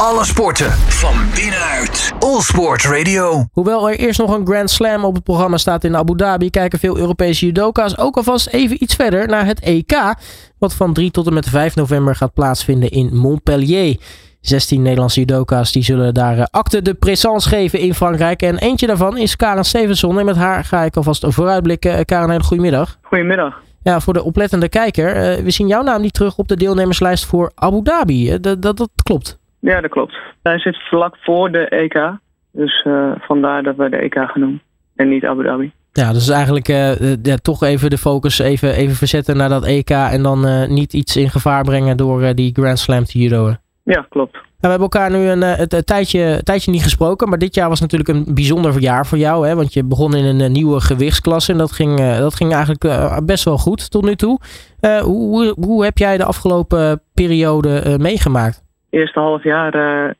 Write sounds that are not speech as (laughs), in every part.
Alle sporten van binnenuit. All Sport Radio. Hoewel er eerst nog een Grand Slam op het programma staat in Abu Dhabi, kijken veel Europese judoka's ook alvast even iets verder naar het EK. Wat van 3 tot en met 5 november gaat plaatsvinden in Montpellier. 16 Nederlandse judoka's die zullen daar eh, acte de présence geven in Frankrijk. En eentje daarvan is Karen Stevenson. En met haar ga ik alvast vooruitblikken. Eh, Karen, hele goedemiddag. Goedemiddag. Ja, voor de oplettende kijker. eh, we zien jouw naam niet terug op de deelnemerslijst voor Abu Dhabi. Dat, dat, dat klopt. Ja, dat klopt. Hij zit vlak voor de EK. Dus eh, vandaar dat we de EK doen. En niet Abu Dhabi. Ja, dus eigenlijk eh, eh, ja, toch even de focus even, even verzetten naar dat EK. En dan eh, niet iets in gevaar brengen door die Grand Slam te judoën. Ja, klopt. Nou, we hebben elkaar nu een, het, een tijdje, een tijdje niet gesproken. Maar dit jaar was natuurlijk een bijzonder jaar voor jou. Hè? Want je begon in een nieuwe gewichtsklasse. En dat ging, dat ging eigenlijk best wel goed tot nu toe. Hoe, hoe, hoe heb jij de afgelopen periode meegemaakt? Het eerste half jaar eh,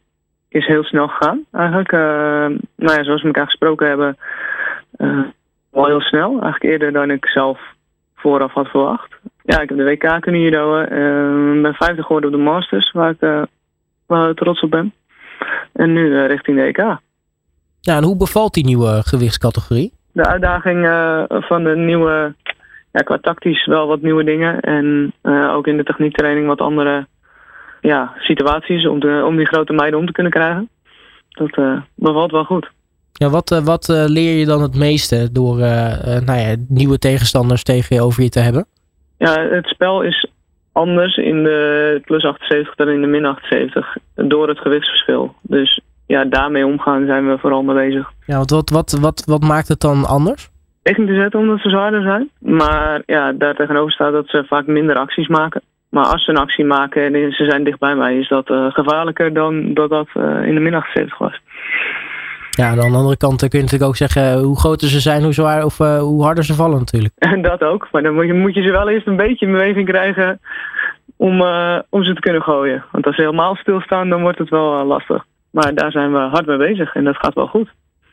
is heel snel gegaan, eigenlijk. Eh, nou ja, zoals we elkaar gesproken hebben, eh, wel heel snel. Eigenlijk eerder dan ik zelf vooraf had verwacht. Ja, ik heb de WK kunnen judoën. Ik ben vijfde geworden op de Masters, waar ik eh, wel trots op ben. En nu eh, richting de EK. Ja, en hoe bevalt die nieuwe gewichtscategorie? de uitdaging eh, van de nieuwe, ja, qua tactisch wel wat nieuwe dingen. En eh, ook in de techniektraining wat andere ja, situaties om, de, om die grote meiden om te kunnen krijgen. Dat eh, bevalt wel goed. Ja, wat eh, wat eh, leer je dan het meeste door eh, eh, nou ja, nieuwe tegenstanders tegen je over je te hebben? Ja, het spel is anders in de plus 78 dan in de min 78 door het gewichtsverschil. Dus ja, daarmee omgaan zijn we vooral mee bezig. Ja, want wat, wat, wat, wat maakt het dan anders? Tegen te zetten omdat ze zwaarder zijn. Maar ja, daar tegenover staat dat ze vaak minder acties maken. Maar als ze een actie maken en ze zijn dicht bij mij, is dat eh, gevaarlijker dan dat dat eh, in de min 78 was. Ja, aan de andere kant kun je natuurlijk ook zeggen eh, hoe groter ze zijn, hoe zwaar of hoe harder ze vallen natuurlijk. En (laughs) dat ook. Maar dan moet je, moet je ze wel eerst een beetje in beweging krijgen om, om ze te kunnen gooien. Want als ze helemaal stilstaan, dan wordt het wel lastig. Maar daar zijn we hard mee bezig en dat gaat wel goed.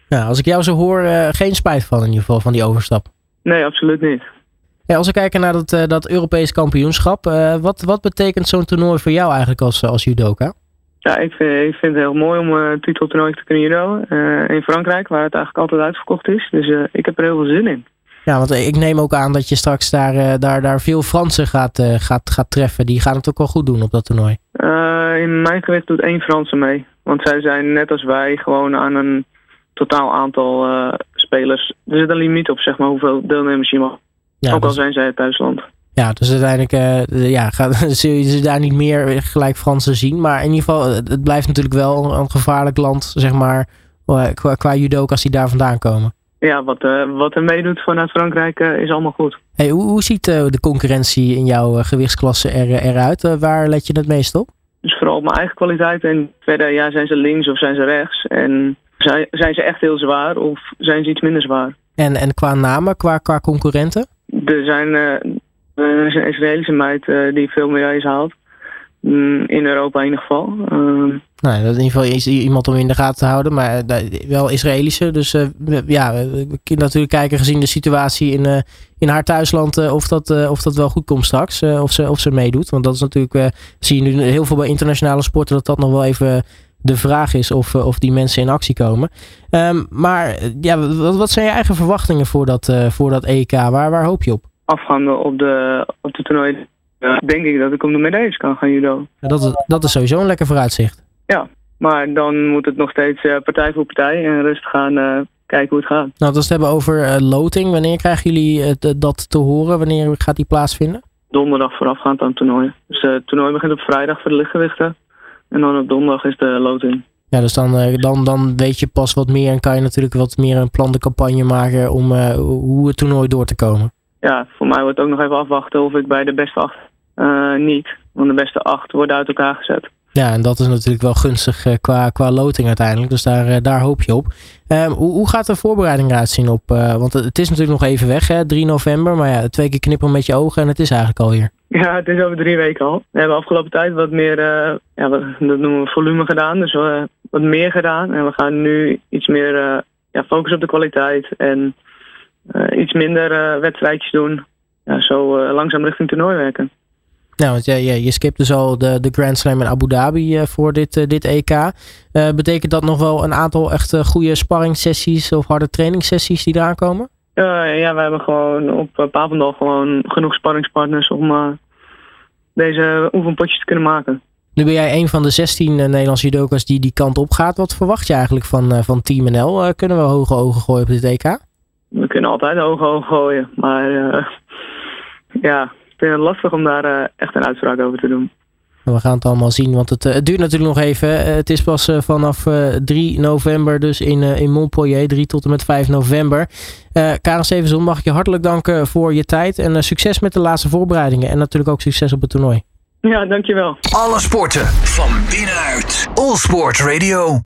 Ja, als ik jou zo hoor, geen spijt van in ieder geval, van die overstap. Nee, absoluut niet. Ja, als we kijken naar dat, eh, dat Europees kampioenschap, eh, wat, wat betekent zo'n toernooi voor jou eigenlijk als, als judoka? Ja, ik vind, ik vind het heel mooi om een titeltoernooi te kunnen judo. eh, in Frankrijk, waar het eigenlijk altijd uitverkocht is. Dus eh, ik heb er heel veel zin in. Ja, want ik neem ook aan dat je straks daar, eh, daar, daar veel Fransen gaat, eh, gaat, gaat treffen. Die gaan het ook wel goed doen op dat toernooi. Eh, in mijn gewicht doet één Franse mee. Want zij zijn net als wij gewoon aan een totaal aantal eh, spelers. Er zit een limiet op, zeg maar, hoeveel deelnemers je mag. Ja, Ook al dus, zijn zij het thuisland. ja, dus uiteindelijk eh, ja, gaat, (laughs) zul je ze daar niet meer gelijk Fransen zien. Maar in ieder geval, het, het blijft natuurlijk wel een, gevaarlijk land, zeg maar, eh, qua, qua judoka's die daar vandaan komen. Ja, wat, eh, wat er meedoet vanuit Frankrijk eh, is allemaal goed. Hey, hoe, hoe ziet eh, de concurrentie in jouw eh, gewichtsklasse er, eruit? Eh, waar let je het meest op? Dus vooral op mijn eigen kwaliteit. En verder, ja, zijn ze links of zijn ze rechts? En zijn, zijn ze echt heel zwaar of zijn ze iets minder zwaar? En, en qua namen, qua, qua concurrenten? Er zijn eh, er is een Israëlische meid eh, die veel medailles haalt. Mm, in Europa in ieder geval. Ehm, Nou, in ieder geval is iemand om in de gaten te houden, maar eh, wel Israëlische. Dus ja, we kunnen natuurlijk kijken gezien de situatie in, in haar thuisland of, dat, of dat wel goed komt straks. of, ze, of ze meedoet. Want dat is natuurlijk, zie je nu heel veel bij internationale sporten, dat dat nog wel even de vraag is of, eh, of die mensen in actie komen. Ehm, maar eh, ja, wat, wat zijn je eigen verwachtingen voor dat, eh, voor dat EK? Waar, waar hoop je op? afgaande op de, op de toernooi denk ik dat ik om de medailles kan gaan judo. Ja, dat, is, dat is sowieso een lekker vooruitzicht. Maar dan moet het nog steeds partij voor partij en rustig gaan kijken hoe het gaat. Nou, als we het hebben over loting, wanneer krijgen jullie dat te horen? Wanneer gaat die plaatsvinden? Donderdag voorafgaand aan het toernooi. Dus het toernooi begint op vrijdag voor de lichtgewichten. En dan op donderdag is de loting. Ja, dus dan, eh, dan, dan weet je pas wat meer en kan je natuurlijk wat meer een plan de campagne maken om eh, hoe het toernooi door te komen. Ja, voor mij wordt ook nog even afwachten of ik bij de beste acht eh, niet. Want de beste acht worden uit elkaar gezet. Ja, en dat is natuurlijk wel gunstig qua, qua loting uiteindelijk. Dus daar, daar hoop je op. Ehm, hoe, hoe gaat de voorbereiding eruit zien op? want het is natuurlijk nog even weg, hè, 3 november. Maar ja, twee keer knippen met je ogen en het is eigenlijk alweer. Ja, het is over drie weken al. We hebben afgelopen tijd wat meer, eh, ja, wat, dat noemen we volume gedaan. Dus eh, wat meer gedaan. En we gaan nu iets meer eh, ja, focussen op de kwaliteit. En iets minder wedstrijdjes doen. Ja, zo langzaam richting toernooi werken. Nou, want je, je, je skipt dus al de, de Grand Slam in Abu Dhabi voor dit, dit EK. betekent dat nog wel een aantal echt goede sparringssessies of harde trainingssessies die eraan komen? ja, we hebben gewoon op Papendal gewoon genoeg sparringspartners om deze oefenpotjes te kunnen maken. Nu ben jij een van de 16 Nederlandse judokas die die kant op gaat. Wat verwacht je eigenlijk van, van Team NL? kunnen we hoge ogen gooien op dit EK? We kunnen altijd hoge ogen gooien. Maar ja, vind het lastig om daar echt een uitspraak over te doen. We gaan het allemaal zien, want het, uh, het duurt natuurlijk nog even. Uh, het is pas vanaf 3 november, dus in, in Montpellier, 3 tot en met 5 november. Karen Stevenson, mag ik je hartelijk danken voor je tijd en succes met de laatste voorbereidingen. En natuurlijk ook succes op het toernooi. Ja, dankjewel. Alle sporten van binnenuit. All Sport Radio.